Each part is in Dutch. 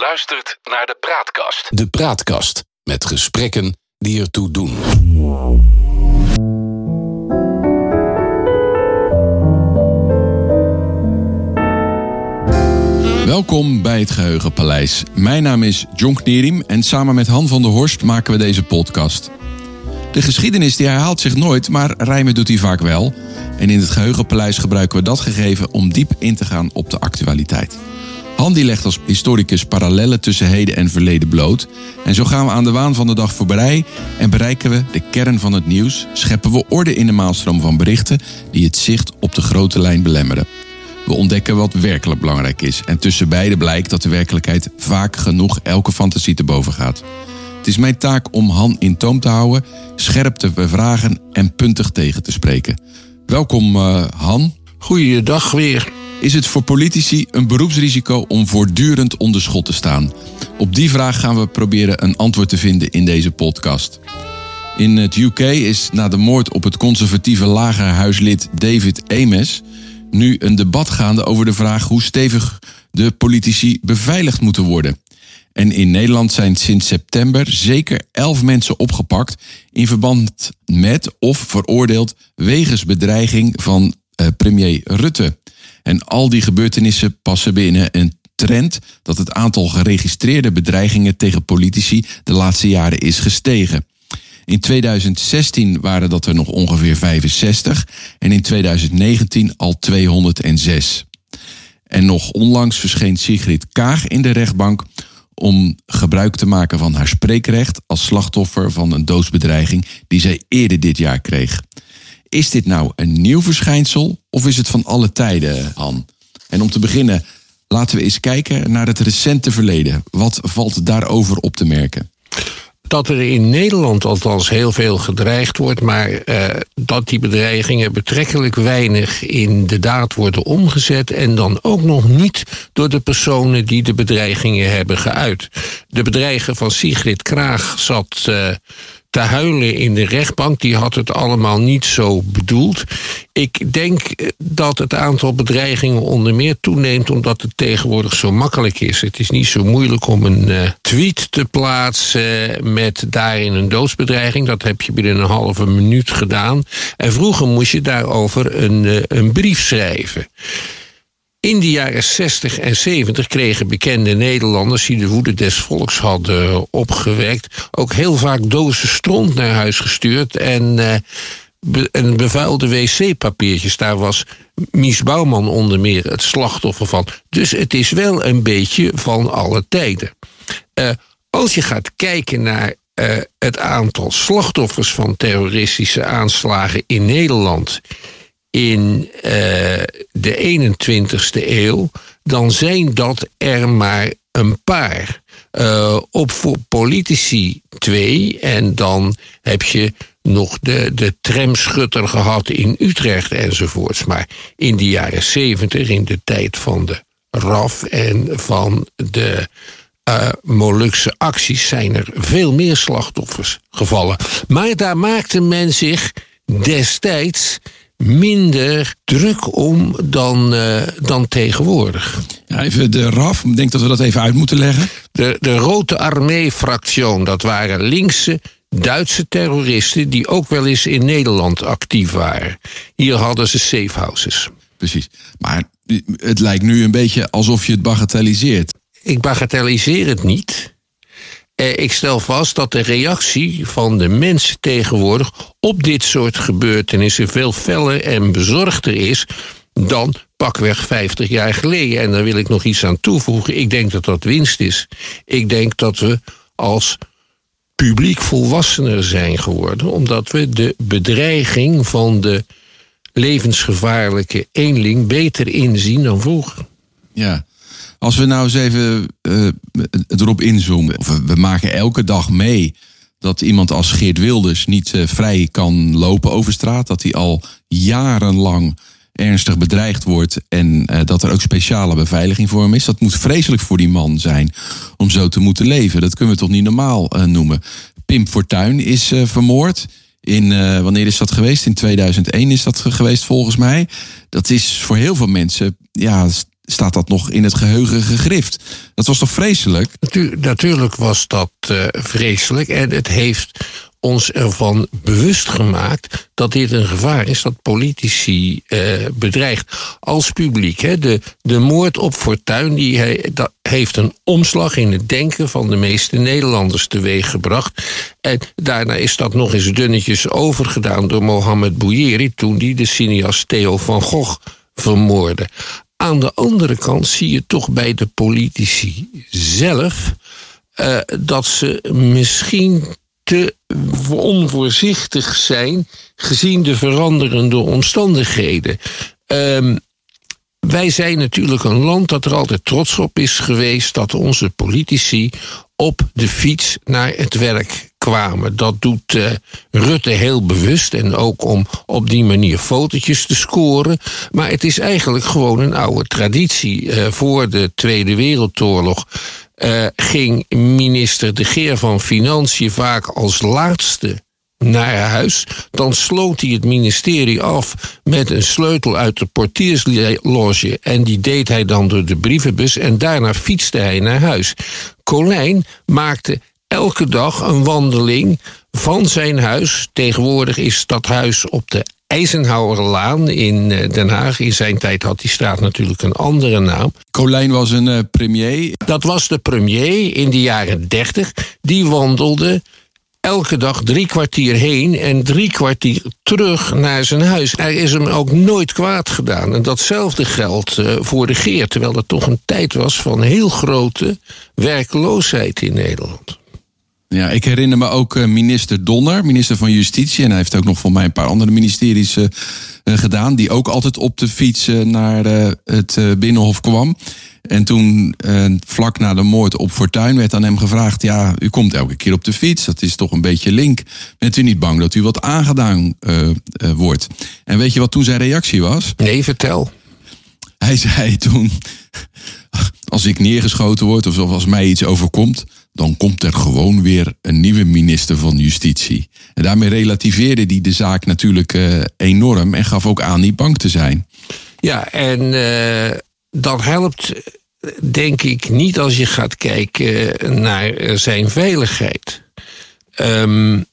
luistert naar de Praatkast. De Praatkast met gesprekken die ertoe doen. Welkom bij het Geheugenpaleis. Mijn naam is John Knerim en samen met Han van der Horst maken we deze podcast. De geschiedenis die herhaalt zich nooit, maar rijmen doet hij vaak wel. En in het Geheugenpaleis gebruiken we dat gegeven om diep in te gaan op de actualiteit. Han die legt als historicus parallellen tussen heden en verleden bloot. En zo gaan we aan de waan van de dag voorbij en bereiken we de kern van het nieuws. Scheppen we orde in de maalstroom van berichten die het zicht op de grote lijn belemmeren. We ontdekken wat werkelijk belangrijk is. En tussen beide blijkt dat de werkelijkheid vaak genoeg elke fantasie te boven gaat. Het is mijn taak om Han in toom te houden, scherp te bevragen en puntig tegen te spreken. Welkom uh, Han. Goeiedag weer. Is het voor politici een beroepsrisico om voortdurend onder schot te staan? Op die vraag gaan we proberen een antwoord te vinden in deze podcast. In het UK is na de moord op het conservatieve lagerhuislid David Ames nu een debat gaande over de vraag hoe stevig de politici beveiligd moeten worden. En in Nederland zijn sinds september zeker elf mensen opgepakt in verband met of veroordeeld wegens bedreiging van eh, premier Rutte. En al die gebeurtenissen passen binnen een trend dat het aantal geregistreerde bedreigingen tegen politici de laatste jaren is gestegen. In 2016 waren dat er nog ongeveer 65 en in 2019 al 206. En nog onlangs verscheen Sigrid Kaag in de rechtbank om gebruik te maken van haar spreekrecht als slachtoffer van een doodsbedreiging die zij eerder dit jaar kreeg. Is dit nou een nieuw verschijnsel of is het van alle tijden, Han? En om te beginnen, laten we eens kijken naar het recente verleden. Wat valt daarover op te merken? dat er in Nederland althans heel veel gedreigd wordt, maar uh, dat die bedreigingen betrekkelijk weinig in de daad worden omgezet en dan ook nog niet door de personen die de bedreigingen hebben geuit. De bedreiger van Sigrid Kraag zat uh, te huilen in de rechtbank. Die had het allemaal niet zo bedoeld. Ik denk dat het aantal bedreigingen onder meer toeneemt omdat het tegenwoordig zo makkelijk is. Het is niet zo moeilijk om een uh, tweet te plaatsen met daarin een doodsbedreiging. Dat heb je binnen een halve minuut gedaan. En vroeger moest je daarover een, een brief schrijven. In de jaren 60 en 70 kregen bekende Nederlanders die de woede des volks hadden opgewekt, ook heel vaak dozen stront naar huis gestuurd en, be en bevuilde wc-papiertjes. Daar was Mies Bouwman onder meer het slachtoffer van. Dus het is wel een beetje van alle tijden. Uh, als je gaat kijken naar uh, het aantal slachtoffers van terroristische aanslagen in Nederland in uh, de 21ste eeuw, dan zijn dat er maar een paar. Uh, op voor politici twee. En dan heb je nog de, de tramschutter gehad in Utrecht enzovoorts. Maar in de jaren 70, in de tijd van de RAF en van de uh, Molukse acties, zijn er veel meer slachtoffers gevallen. Maar daar maakte men zich destijds minder druk om dan, uh, dan tegenwoordig. Ja, even de RAF, ik denk dat we dat even uit moeten leggen. De, de Rote Armee-fractie, dat waren linkse Duitse terroristen die ook wel eens in Nederland actief waren. Hier hadden ze safehouses. Precies. Maar het lijkt nu een beetje alsof je het bagatelliseert. Ik bagatelliseer het niet. Eh, ik stel vast dat de reactie van de mensen tegenwoordig op dit soort gebeurtenissen veel feller en bezorgder is dan pakweg 50 jaar geleden. En daar wil ik nog iets aan toevoegen. Ik denk dat dat winst is. Ik denk dat we als publiek volwassener zijn geworden, omdat we de bedreiging van de levensgevaarlijke eenling beter inzien dan vroeger. Ja, als we nou eens even uh, erop inzoomen. We maken elke dag mee dat iemand als Geert Wilders niet uh, vrij kan lopen over straat. Dat hij al jarenlang ernstig bedreigd wordt en uh, dat er ook speciale beveiliging voor hem is. Dat moet vreselijk voor die man zijn om zo te moeten leven. Dat kunnen we toch niet normaal noemen. Pim Fortuyn is vermoord. In, wanneer is dat geweest? In 2001 is dat geweest volgens mij. Dat is voor heel veel mensen ja, staat dat nog in het geheugen gegrift. Dat was toch vreselijk? natuurlijk was dat uh, vreselijk. En het heeft ons ervan bewust gemaakt dat dit een gevaar is dat politici eh, bedreigt als publiek. Hè. De, de moord op Fortuyn die hij, dat heeft een omslag in het denken van de meeste Nederlanders teweeggebracht. En daarna is dat nog eens dunnetjes overgedaan door Mohammed Bouyeri toen die de cineast Theo van Gogh vermoordde. Aan de andere kant zie je toch bij de politici zelf uh, dat ze misschien te onvoorzichtig zijn gezien de veranderende omstandigheden. Um, wij zijn natuurlijk een land dat er altijd trots op is geweest dat onze politici op de fiets naar het werk kwamen. Dat doet uh, Rutte heel bewust en ook om op die manier fotootjes te scoren. Maar het is eigenlijk gewoon een oude traditie. Uh, voor de Tweede Wereldoorlog uh, ging minister De Geer van Financiën vaak als laatste naar huis. Dan sloot hij het ministerie af met een sleutel uit de portiersloge. En die deed hij dan door de brievenbus. En daarna fietste hij naar huis. Colijn maakte elke dag een wandeling van zijn huis. Tegenwoordig is dat huis op de Eisenhowerlaan in eh, Den Haag. In zijn tijd had die straat natuurlijk een andere naam. Colijn was een uh, premier. Dat was de premier in de jaren dertig. Die wandelde elke dag drie kwartier heen en drie kwartier terug naar zijn huis. Er is hem ook nooit kwaad gedaan. En datzelfde geldt uh, voor de Geer, terwijl dat toch een tijd was van heel grote werkloosheid in Nederland. Ja, ik herinner me ook eh, minister Donner, minister van Justitie. En hij heeft ook nog voor mij een paar andere ministeries uh, gedaan. Die ook altijd op de fiets naar het Binnenhof kwam. En toen, vlak na de moord op Fortuin, werd aan hem gevraagd: Ja, u komt elke keer op de fiets. Dat is toch een beetje link. Bent u niet bang dat u wat aangedaan wordt? En weet je wat toen zijn reactie was? Nee, vertel. Hij zei toen: Als ik neergeschoten word of als mij iets overkomt dan komt er gewoon weer een nieuwe minister van Justitie. En daarmee relativeerde hij de zaak natuurlijk uh, enorm en gaf ook aan niet bang te zijn. Ja, en uh, dat helpt denk ik niet als je gaat kijken naar zijn veiligheid. Um,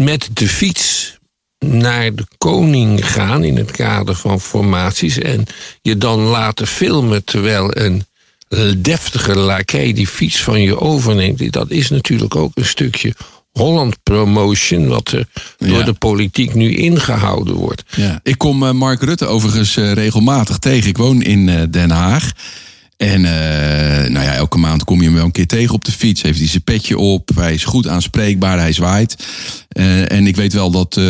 met de fiets naar de koning gaan in het kader van formaties en je dan laten filmen terwijl een deftige lakij die fiets van je overneemt, dat is natuurlijk ook een stukje Holland promotion, wat er door de politiek nu ingehouden wordt. Ja. Ik kom uh, Mark Rutte overigens uh, regelmatig tegen. Ik woon in uh, Den Haag. En nou ja, elke maand kom je hem wel een keer tegen op de fiets. Heeft hij zijn petje op. Hij is goed aanspreekbaar. Hij zwaait. en ik weet wel dat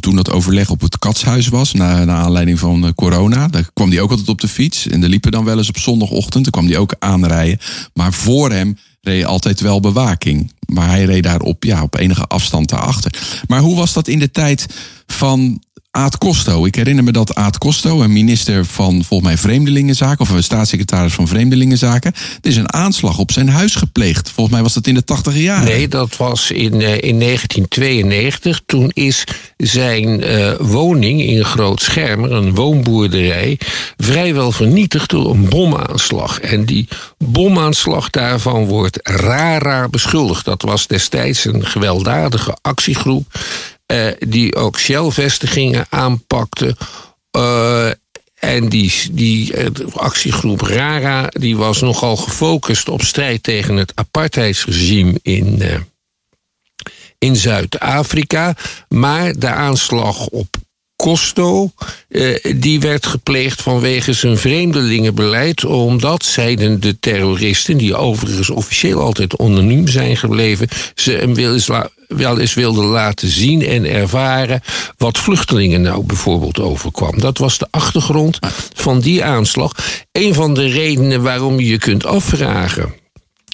toen dat overleg op het katshuis was, na, na aanleiding van eh, corona, daar kwam hij ook altijd op de fiets. En er liepen dan wel eens op zondagochtend, dan kwam hij ook aanrijden. Maar voor hem reed altijd wel bewaking. Maar hij reed daar op, ja, op enige afstand daarachter. Maar hoe was dat in de tijd van Aad Costo. Ik herinner me dat Aad Costo, een minister van volgens mij Vreemdelingenzaken, of een staatssecretaris van Vreemdelingenzaken, er is een aanslag op zijn huis gepleegd. Volgens mij was dat in de tachtige jaren. Nee, dat was in, uh, in 1992. Toen is zijn uh, woning in Groot Schermer, een woonboerderij, vrijwel vernietigd door een bomaanslag. En die bomaanslag daarvan wordt raar beschuldigd. Dat was destijds een gewelddadige actiegroep uh, die ook Shell-vestigingen aanpakte. Uh, en die, die uh, actiegroep RARA die was nogal gefocust op strijd tegen het apartheidsregime in, in Zuid-Afrika. Maar de aanslag op Costo, eh, die werd gepleegd vanwege zijn vreemdelingenbeleid, omdat, zeiden de terroristen, die overigens officieel altijd anoniem zijn gebleven, ze hem wel eens, wel eens wilden laten zien en ervaren wat vluchtelingen nou bijvoorbeeld overkwam. Dat was de achtergrond van die aanslag. Een van de redenen waarom je je kunt afvragen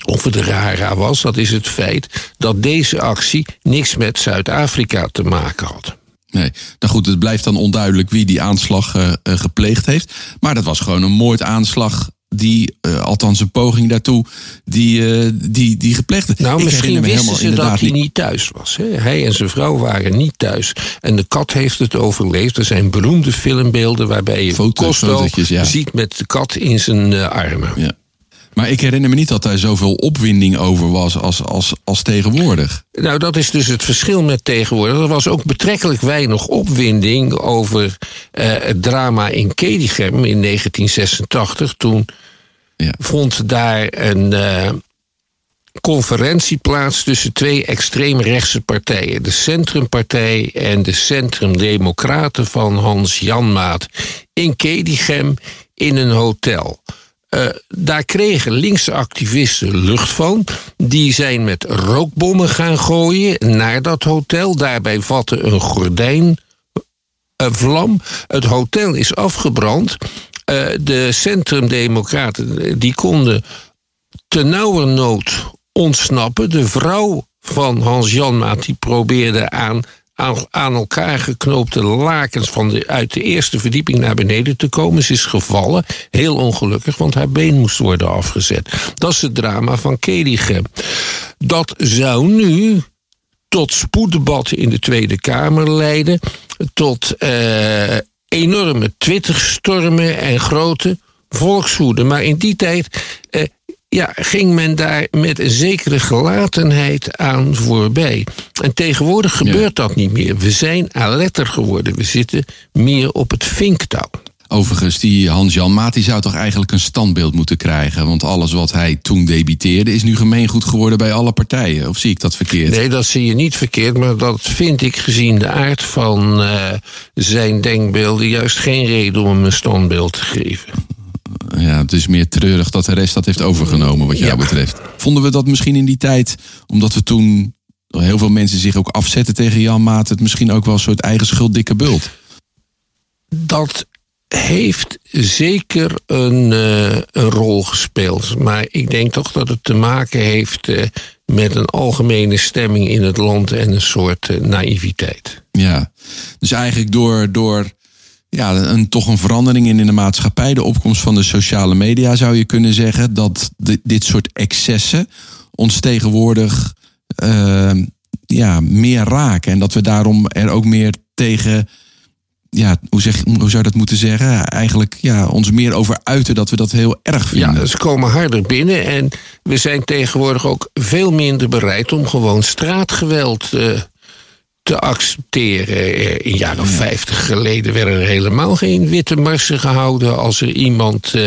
of het rara was, dat is het feit dat deze actie niks met Zuid-Afrika te maken had. Nee, nou goed, het blijft dan onduidelijk wie die aanslag uh, gepleegd heeft. Maar dat was gewoon een moordaanslag die, uh, althans een poging daartoe, die, uh, die, die gepleegd. Nou, ik misschien wisten ze dat hij niet thuis was. Hè? Hij en zijn vrouw waren niet thuis. En de kat heeft het overleefd. Er zijn beroemde filmbeelden waarbij je Foto, Costo ja. ziet met de kat in zijn uh, armen. Ja. Maar ik herinner me niet dat daar zoveel opwinding over was als, als, als tegenwoordig. Nou, dat is dus het verschil met tegenwoordig. Er was ook betrekkelijk weinig opwinding over uh, het drama in Kedigem in 1986. Toen ja. vond daar een uh, conferentie plaats tussen twee extreemrechtse partijen. De Centrumpartij en de Centrumdemocraten van Hans Janmaat in Kedigem in een hotel. Uh, daar kregen linkse activisten lucht van. Die zijn met rookbommen gaan gooien naar dat hotel. Daarbij vatte een gordijn een vlam. Het hotel is afgebrand. Uh, de centrumdemocraten die konden nood ontsnappen. De vrouw van Hans Janmaat die probeerde aan aan, elkaar geknoopte lakens van de, uit de eerste verdieping naar beneden te komen. Ze is gevallen, heel ongelukkig, want haar been moest worden afgezet. Dat is het drama van Kedigem. Dat zou nu tot spoeddebatten in de Tweede Kamer leiden, tot uh, enorme Twitterstormen en grote volkswoede. Maar in die tijd uh, ja, ging men daar met een zekere gelatenheid aan voorbij. En tegenwoordig gebeurt dat niet meer. We zijn alerter geworden. We zitten meer op het vinktouw. Overigens, die Hans-Jan Maat die zou toch eigenlijk een standbeeld moeten krijgen? Want alles wat hij toen debiteerde is nu gemeengoed geworden bij alle partijen. Of zie ik dat verkeerd? Nee, dat zie je niet verkeerd. Maar dat vind ik gezien de aard van uh, zijn denkbeelden juist geen reden om hem een standbeeld te geven ja, het is meer treurig dat de rest dat heeft overgenomen, wat jou betreft. Vonden we dat misschien in die tijd, omdat we toen heel veel mensen zich ook afzetten tegen Jan Maat, het misschien ook wel een soort eigen schuld dikke bult? Dat heeft zeker een, uh, een rol gespeeld. Maar ik denk toch dat het te maken heeft uh, met een algemene stemming in het land en een soort uh, naïviteit. Ja, dus eigenlijk door, door ja, een, toch een verandering in, in de maatschappij. De opkomst van de sociale media zou je kunnen zeggen. Dat dit soort excessen ons tegenwoordig uh, ja, meer raken. En dat we daarom er ook meer tegen. Ja, hoe, zeg, hoe zou je dat moeten zeggen? Eigenlijk ja, ons meer over uiten dat we dat heel erg vinden. Ja, ze komen harder binnen en we zijn tegenwoordig ook veel minder bereid om gewoon straatgeweld uh, te accepteren. In jaren 50 geleden werden er helemaal geen witte marsen gehouden als er iemand eh,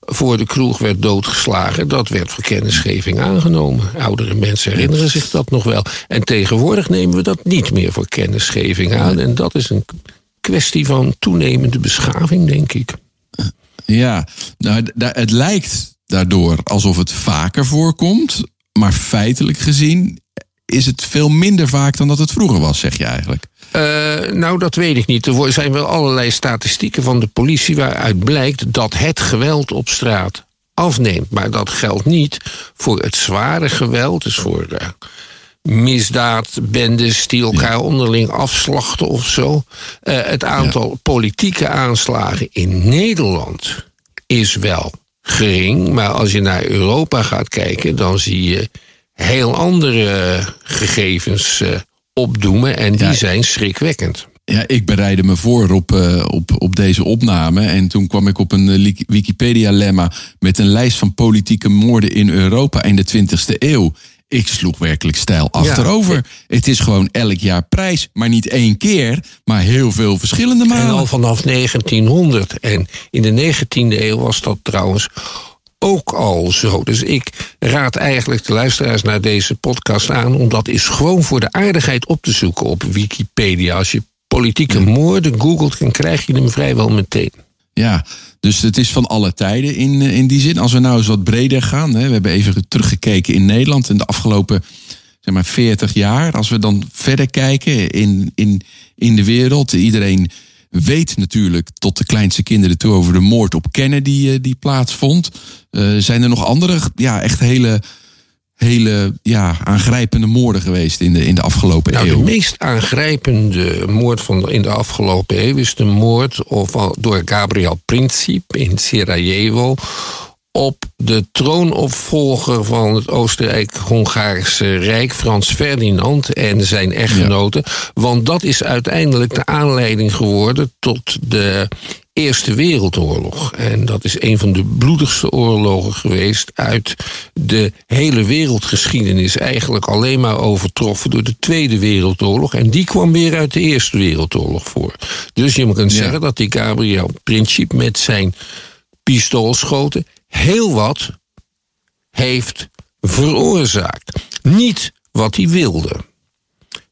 voor de kroeg werd doodgeslagen. Dat werd voor kennisgeving aangenomen. Oudere mensen herinneren zich dat nog wel. En tegenwoordig nemen we dat niet meer voor kennisgeving aan. En dat is een kwestie van toenemende beschaving, denk ik. Ja, nou, het lijkt daardoor alsof het vaker voorkomt. Maar feitelijk gezien is het veel minder vaak dan dat het vroeger was, zeg je eigenlijk? Uh, nou, dat weet ik niet. Er zijn wel allerlei statistieken van de politie waaruit blijkt dat het geweld op straat afneemt. Maar dat geldt niet voor het zware geweld, dus voor uh, misdaad, bendes die elkaar onderling afslachten of zo. Uh, het aantal politieke aanslagen in Nederland is wel gering. Maar als je naar Europa gaat kijken, dan zie je heel andere gegevens uh, opdoemen. En die zijn schrikwekkend. Ja, ik bereidde me voor op, uh, op, op deze opname. En toen kwam ik op een uh, Wikipedia-lemma met een lijst van politieke moorden in Europa in de 20e eeuw. Ik sloeg werkelijk stijl achterover. Ja. Het is gewoon elk jaar prijs. Maar niet één keer, maar heel veel verschillende malen. En al vanaf 1900. En in de 19e eeuw was dat trouwens ook al zo. Dus ik raad eigenlijk de luisteraars naar deze podcast aan om dat eens gewoon voor de aardigheid op te zoeken op Wikipedia. Als je politieke moorden googelt, dan krijg je hem vrijwel meteen. Ja, dus het is van alle tijden in, eh, in die zin. Als we nou eens wat breder gaan. Hè, we hebben even teruggekeken in Nederland in de afgelopen zeg maar 40 jaar. Als we dan verder kijken in, in, in de wereld. Iedereen weet natuurlijk tot de kleinste kinderen toe over de moord op Kennedy eh, die plaatsvond. Uh, zijn er nog andere, ja, echt hele, hele ja, aangrijpende moorden geweest in de, in de afgelopen nou, eeuw? De meest aangrijpende moord van in de afgelopen eeuw is de moord of, door Gabriel Princip in Sarajevo op de troonopvolger van het Oostenrijk-Hongaarse Rijk, Frans Ferdinand en zijn echtgenote. Want dat is uiteindelijk de aanleiding geworden tot de Eerste Wereldoorlog. En dat is een van de bloedigste oorlogen geweest uit de hele wereldgeschiedenis. Eigenlijk alleen maar overtroffen door de Tweede Wereldoorlog. En die kwam weer uit de Eerste Wereldoorlog voor. Dus je kunt zeggen dat die Gabriel Princip met zijn pistoolschoten heel wat heeft veroorzaakt. Niet wat hij wilde.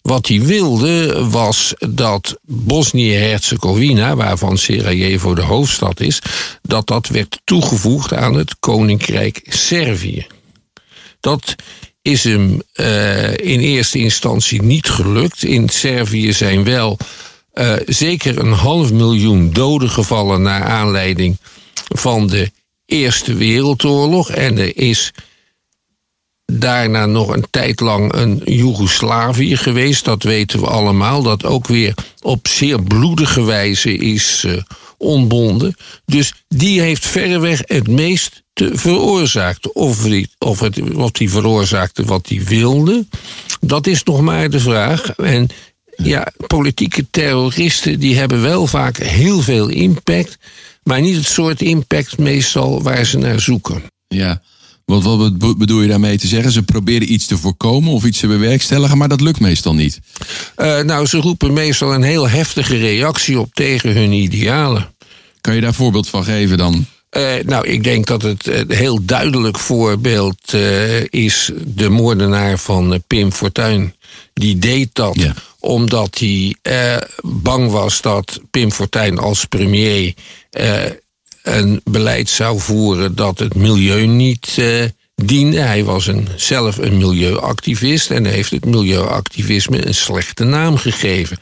Wat hij wilde was dat Bosnië-Herzegovina, waarvan Sarajevo de hoofdstad is, dat dat werd toegevoegd aan het Koninkrijk Servië. Dat is hem uh, in eerste instantie niet gelukt. In Servië zijn wel uh, zeker een half miljoen doden gevallen naar aanleiding van de Eerste Wereldoorlog. En er is daarna nog een tijd lang een Joegoslavië geweest. Dat weten we allemaal. Dat ook weer op zeer bloedige wijze is uh, ontbonden. Dus die heeft verreweg het meest te veroorzaakt. Of, die, of, het, die veroorzaakte wat hij wilde, dat is nog maar de vraag. En ja, politieke terroristen die hebben wel vaak heel veel impact, maar niet het soort impact meestal waar ze naar zoeken. Ja, wat, wat bedoel je daarmee te zeggen? Ze proberen iets te voorkomen of iets te bewerkstelligen, maar dat lukt meestal niet. Uh, nou, ze roepen meestal een heel heftige reactie op tegen hun idealen. Kan je daar een voorbeeld van geven dan? Uh, nou, ik denk dat het een heel duidelijk voorbeeld uh, is de moordenaar van Pim Fortuyn. Die deed dat ja. omdat hij bang was dat Pim Fortuyn als premier een beleid zou voeren dat het milieu niet uh, diende. Hij was een, zelf een milieuactivist en heeft het milieuactivisme een slechte naam gegeven.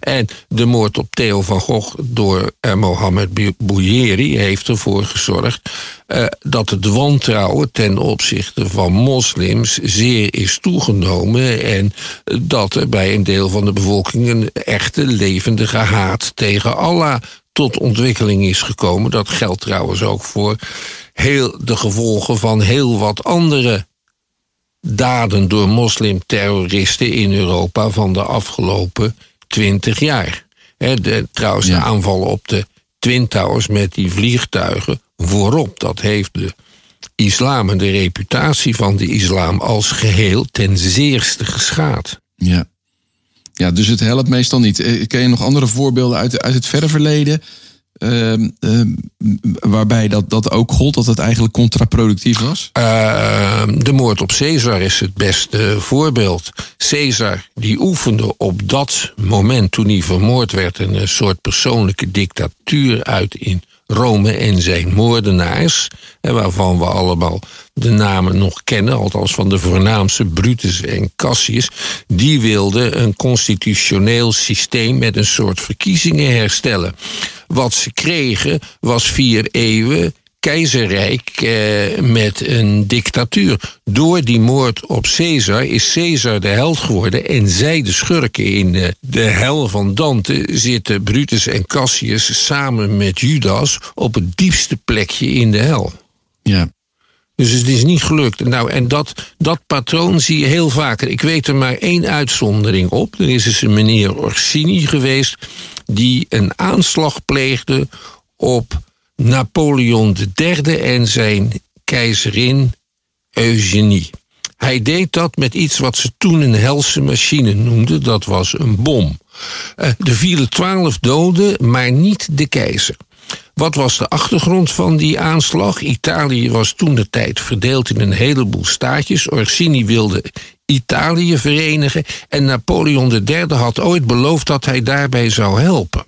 En de moord op Theo van Gogh door uh, Mohammed Bouyeri heeft ervoor gezorgd uh, dat het wantrouwen ten opzichte van moslims zeer is toegenomen en dat er bij een deel van de bevolking een echte levendige haat tegen Allah tot ontwikkeling is gekomen. Dat geldt trouwens ook voor heel de gevolgen van heel wat andere daden door moslimterroristen in Europa van de afgelopen twintig jaar. de, trouwens, ja. de aanvallen op de Twin Towers met die vliegtuigen voorop, dat heeft de islam en de reputatie van de islam als geheel ten zeerste geschaad. Ja. Ja, dus het helpt meestal niet. Eh, ken je nog andere voorbeelden uit, uit het verre verleden? Uh, uh, waarbij dat, dat ook gold, dat het eigenlijk contraproductief was? Uh, de moord op Caesar is het beste voorbeeld. Caesar die oefende op dat moment toen hij vermoord werd... een soort persoonlijke dictatuur uit in Rome en zijn moordenaars, waarvan we allemaal de namen nog kennen, althans van de voornaamste Brutus en Cassius, die wilden een constitutioneel systeem met een soort verkiezingen herstellen. Wat ze kregen was vier eeuwen keizerrijk eh, met een dictatuur. Door die moord op Caesar is Caesar de held geworden en zij de schurken. In de, de hel van Dante zitten Brutus en Cassius samen met Judas op het diepste plekje in de hel. Ja. Dus het is niet gelukt. Nou, en dat, dat patroon zie je heel vaker. Ik weet er maar één uitzondering op. Er is eens een meneer Orsini geweest die een aanslag pleegde op Napoleon III en zijn keizerin Eugenie. Hij deed dat met iets wat ze toen een helse machine noemden. Dat was een bom. Uh, er vielen twaalf doden, maar niet de keizer. Wat was de achtergrond van die aanslag? Italië was toen de tijd verdeeld in een heleboel staatjes. Orsini wilde Italië verenigen. En Napoleon III had ooit beloofd dat hij daarbij zou helpen.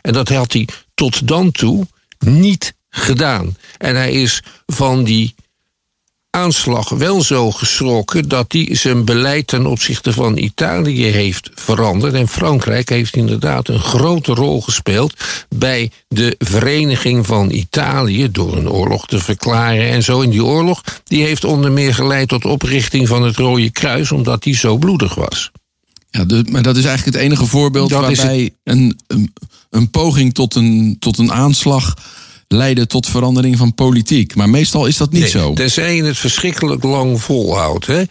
En dat had hij tot dan toe niet gedaan. En hij is van die aanslag wel zo geschrokken dat hij zijn beleid ten opzichte van Italië heeft veranderd. En Frankrijk heeft inderdaad een grote rol gespeeld bij de vereniging van Italië door een oorlog te verklaren en zo. En die oorlog die heeft onder meer geleid tot oprichting van het Rode Kruis, omdat die zo bloedig was. Ja, maar dat is eigenlijk het enige voorbeeld dat waarbij een, een, een, poging tot een, tot een aanslag leiden tot verandering van politiek. Maar meestal is dat niet Nee, zo. Tenzij je het verschrikkelijk lang volhoudt. Hè?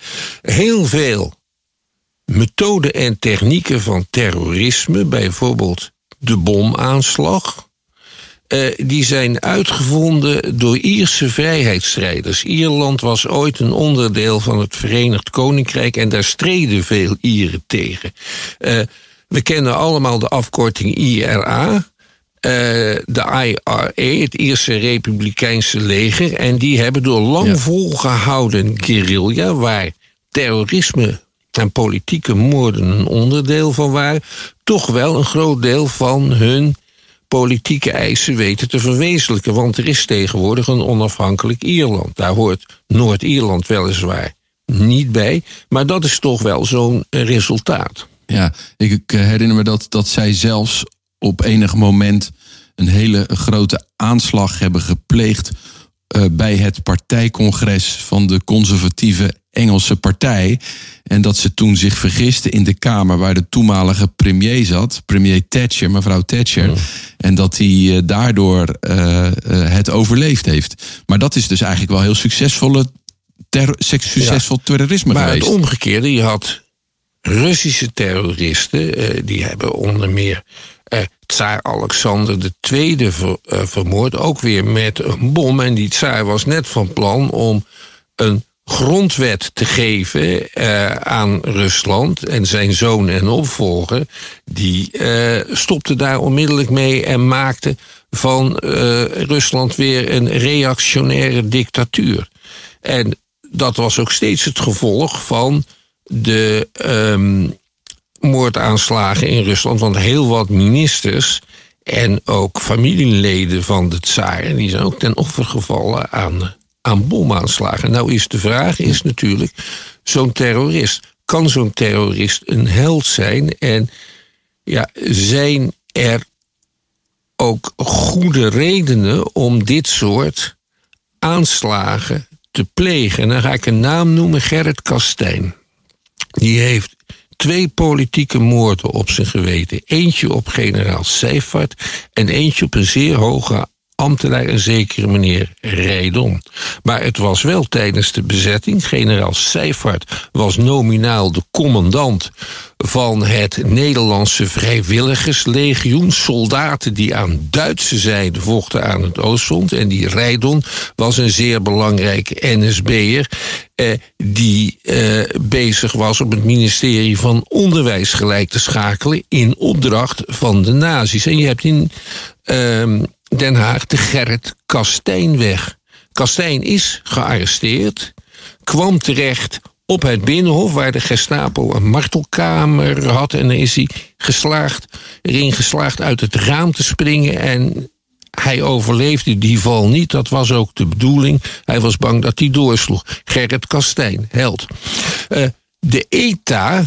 Heel veel methoden en technieken van terrorisme, bijvoorbeeld de bomaanslag. eh, die zijn uitgevonden door Ierse vrijheidsstrijders. Ierland was ooit een onderdeel van het Verenigd Koninkrijk en daar streden veel Ieren tegen. Eh, we kennen allemaal de afkorting IRA. Eh, de IRA, het Ierse Republikeinse leger. En die hebben door lang Ja. volgehouden guerrilla, waar terrorisme en politieke moorden een onderdeel van waren, toch wel een groot deel van hun politieke eisen weten te verwezenlijken. Want er is tegenwoordig een onafhankelijk Ierland. Daar hoort Noord-Ierland weliswaar niet bij, maar dat is toch wel zo'n resultaat. Ja, ik, ik herinner me dat, dat zij zelfs op enig moment een hele grote aanslag hebben gepleegd eh, bij het partijcongres van de conservatieve Engelse partij. En dat ze toen zich vergisten in de Kamer waar de toenmalige premier zat, premier Thatcher, mevrouw Thatcher. En dat hij eh, daardoor eh, het overleefd heeft. Maar dat is dus eigenlijk wel heel succesvolle terror- succesvol terrorisme Maar geweest. het omgekeerde, je had Russische terroristen, die hebben onder meer tsaar Alexander II eh, vermoord, ook weer met een bom. En die tsaar was net van plan om een grondwet te geven eh, aan Rusland. En zijn zoon en opvolger, die eh, stopte daar onmiddellijk mee en maakte van eh, Rusland weer een reactionaire dictatuur. En dat was ook steeds het gevolg van de ehm, moordaanslagen in Rusland. Want heel wat ministers en ook familieleden van de tsaar... die zijn ook ten offer gevallen aan, aan bomaanslagen. Nou is de vraag is natuurlijk, zo'n terrorist... kan zo'n terrorist een held zijn? En ja, zijn er ook goede redenen om dit soort aanslagen te plegen? En dan ga ik een naam noemen, Gerrit Kastijn. Die heeft twee politieke moorden op zijn geweten. Eentje op generaal Seifert en eentje op een zeer hoge ambtenaar, een zekere meneer Rijdon. Maar het was wel tijdens de bezetting. Generaal Seifert was nominaal de commandant van het Nederlandse Vrijwilligerslegioen. Soldaten die aan Duitse zijde vochten aan het Oostfront. En die Rijdon was een zeer belangrijke NSB'er... Eh, die eh, bezig was op het ministerie van Onderwijs gelijk te schakelen... in opdracht van de nazi's. En je hebt in ehm, Den Haag de Gerrit Kastijnweg. Kastijn is gearresteerd, kwam terecht op het Binnenhof... waar de Gestapo een martelkamer had... en dan is hij geslaagd, erin geslaagd uit het raam te springen... en hij overleefde die val niet, dat was ook de bedoeling. Hij was bang dat hij doorsloeg. Gerrit Kastijn, held. Eh, de ETA,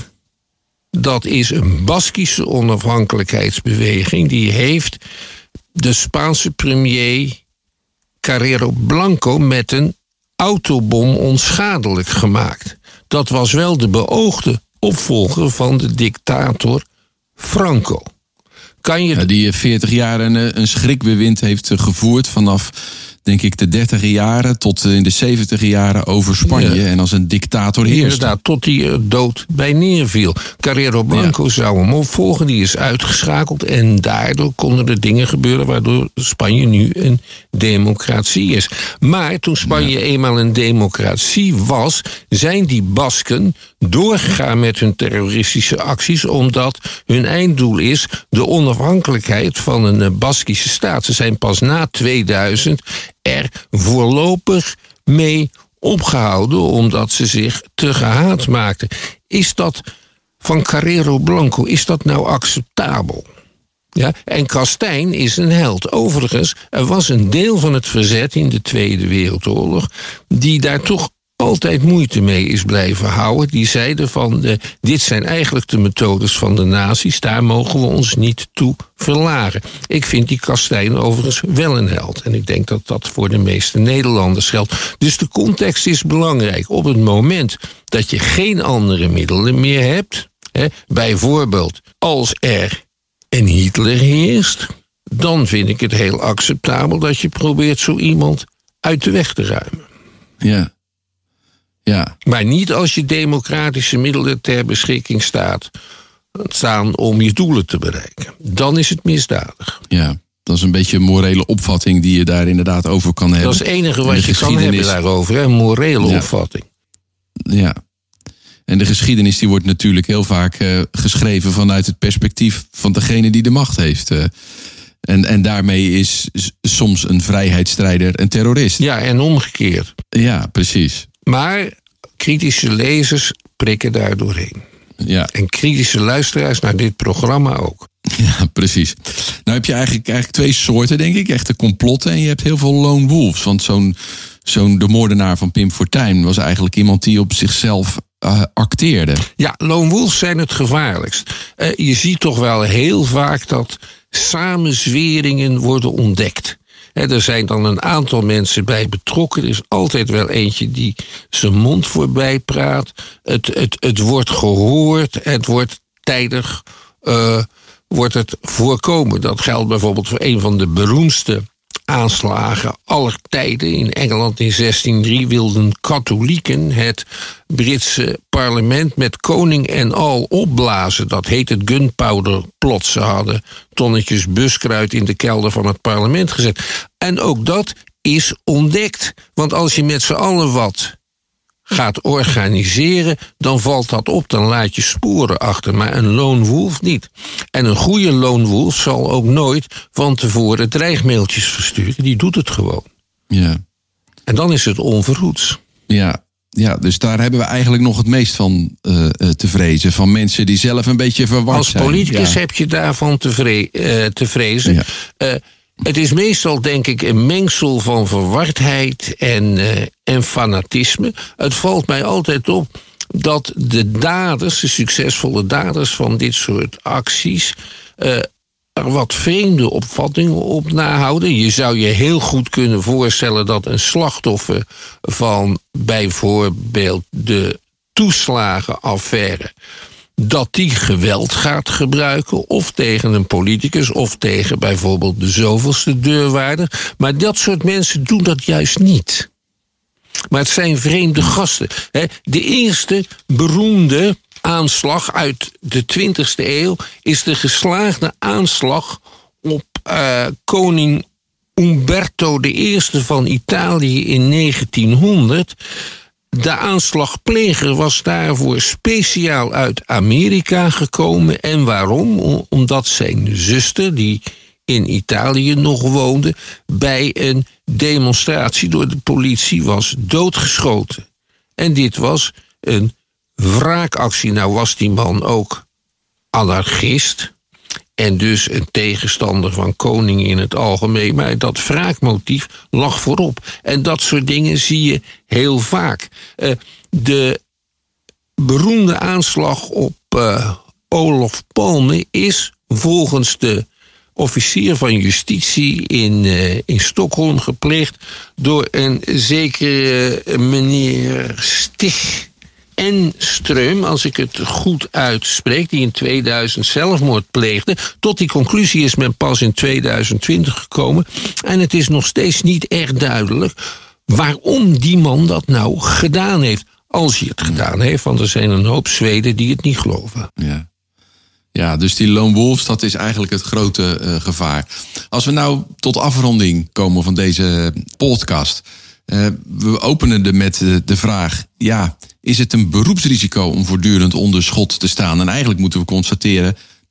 dat is een Baskische onafhankelijkheidsbeweging... die heeft de Spaanse premier Carrero Blanco met een autobom onschadelijk gemaakt. Dat was wel de beoogde opvolger van de dictator Franco. Kan je die eh, 40 jaar een, eh, een schrikbewind heeft eh, gevoerd vanaf, denk ik, de 30 jaren tot eh, in de 70 jaren over Spanje. Ja. En als een dictator heerst. Inderdaad, tot hij er dood bij neerviel. Carrero Blanco zou hem opvolgen, die is uitgeschakeld. En daardoor konden er dingen gebeuren waardoor Spanje nu een democratie is. Maar toen Spanje eenmaal een democratie was, zijn die Basken doorgegaan met hun terroristische acties, omdat hun einddoel is de onafhankelijkheid van een eh, Baskische staat. Ze zijn pas na 2000 er voorlopig mee opgehouden omdat ze zich te gehaat maakten. Is dat van Carrero Blanco, is dat nou acceptabel? Ja, en Kastijn is een held. Overigens, er was een deel van het verzet in de Tweede Wereldoorlog... die daar toch altijd moeite mee is blijven houden. Die zeiden van, eh, dit zijn eigenlijk de methodes van de nazi's... daar mogen we ons niet toe verlagen. Ik vind die Kastijn overigens wel een held. En ik denk dat dat voor de meeste Nederlanders geldt. Dus de context is belangrijk. Op het moment dat je geen andere middelen meer hebt... Hè, bijvoorbeeld als er een Hitler heerst, dan vind ik het heel acceptabel dat je probeert zo iemand uit de weg te ruimen. Ja. Ja. Maar niet als je democratische middelen ter beschikking staat, staan om je doelen te bereiken. Dan is het misdadig. Ja. Dat is een beetje een morele opvatting die je daar inderdaad over kan hebben. Dat is het enige wat je kan hebben daarover, een morele opvatting. Ja. En de geschiedenis die wordt natuurlijk heel vaak uh, geschreven vanuit het perspectief van degene die de macht heeft. Uh, en, en daarmee is soms een vrijheidsstrijder een terrorist. Ja, en omgekeerd. Ja, precies. Maar kritische lezers prikken daar doorheen. Ja. En kritische luisteraars naar dit programma ook. Ja, precies. Nou heb je eigenlijk, eigenlijk twee soorten, denk ik. Echte complotten en je hebt heel veel lone wolves. Want zo'n zo'n de moordenaar van Pim Fortuyn was eigenlijk iemand die op zichzelf uh, acteerde. Ja, lone wolves zijn het gevaarlijkst. Uh, je ziet toch wel heel vaak dat samenzweringen worden ontdekt. Er zijn dan een aantal mensen bij betrokken. Er is altijd wel eentje die zijn mond voorbij praat. Het, het, het wordt gehoord. Het wordt tijdig uh, wordt het voorkomen. Dat geldt bijvoorbeeld voor een van de beroemdste aanslagen aller tijden. In Engeland in 1603 wilden katholieken het Britse parlement met koning en al opblazen. Dat heet het gunpowder plot. Ze hadden tonnetjes buskruid in de kelder van het parlement gezet. En ook dat is ontdekt. Want als je met z'n allen wat gaat organiseren, dan valt dat op. Dan laat je sporen achter. Maar een lone wolf niet. En een goede lone wolf zal ook nooit van tevoren dreigmailtjes versturen. Die doet het gewoon. Ja. En dan is het onverhoeds. Ja, ja, dus daar hebben we eigenlijk nog het meest van uh, te vrezen. Van mensen die zelf een beetje verward zijn. Als politicus heb je daarvan te, vre uh, te vrezen. Ja. Uh, het is meestal, denk ik, een mengsel van verwardheid en, uh, en fanatisme. Het valt mij altijd op dat de daders, de succesvolle daders van dit soort acties. Uh, er wat vreemde opvattingen op nahouden. Je zou je heel goed kunnen voorstellen dat een slachtoffer van bijvoorbeeld de toeslagenaffaire dat die geweld gaat gebruiken, of tegen een politicus, of tegen bijvoorbeeld de zoveelste deurwaarder. Maar dat soort mensen doen dat juist niet. Maar het zijn vreemde gasten. De eerste beroemde aanslag uit de 20e eeuw is de geslaagde aanslag op uh, koning Umberto I van Italië in 1900. De aanslagpleger was daarvoor speciaal uit Amerika gekomen. En waarom? Omdat zijn zuster, die in Italië nog woonde, bij een demonstratie door de politie was doodgeschoten. En dit was een wraakactie. Nou was die man ook anarchist. En dus een tegenstander van koning in het algemeen. Maar dat wraakmotief lag voorop. En dat soort dingen zie je heel vaak. Uh, de beroemde aanslag op uh, Olof Palme is volgens de officier van justitie in, uh, in Stockholm gepleegd door een zekere meneer Stig Enström, als ik het goed uitspreek, die in 2000 zelfmoord pleegde. Tot die conclusie is men pas in 2020 gekomen. En het is nog steeds niet echt duidelijk waarom die man dat nou gedaan heeft. Als hij het gedaan heeft, want er zijn een hoop Zweden die het niet geloven. Ja. Ja, dus die lone wolves, dat is eigenlijk het grote uh, gevaar. Als we nou tot afronding komen van deze podcast. Uh, we openen er met de vraag: ja, is het een beroepsrisico om voortdurend onder schot te staan? En eigenlijk moeten we constateren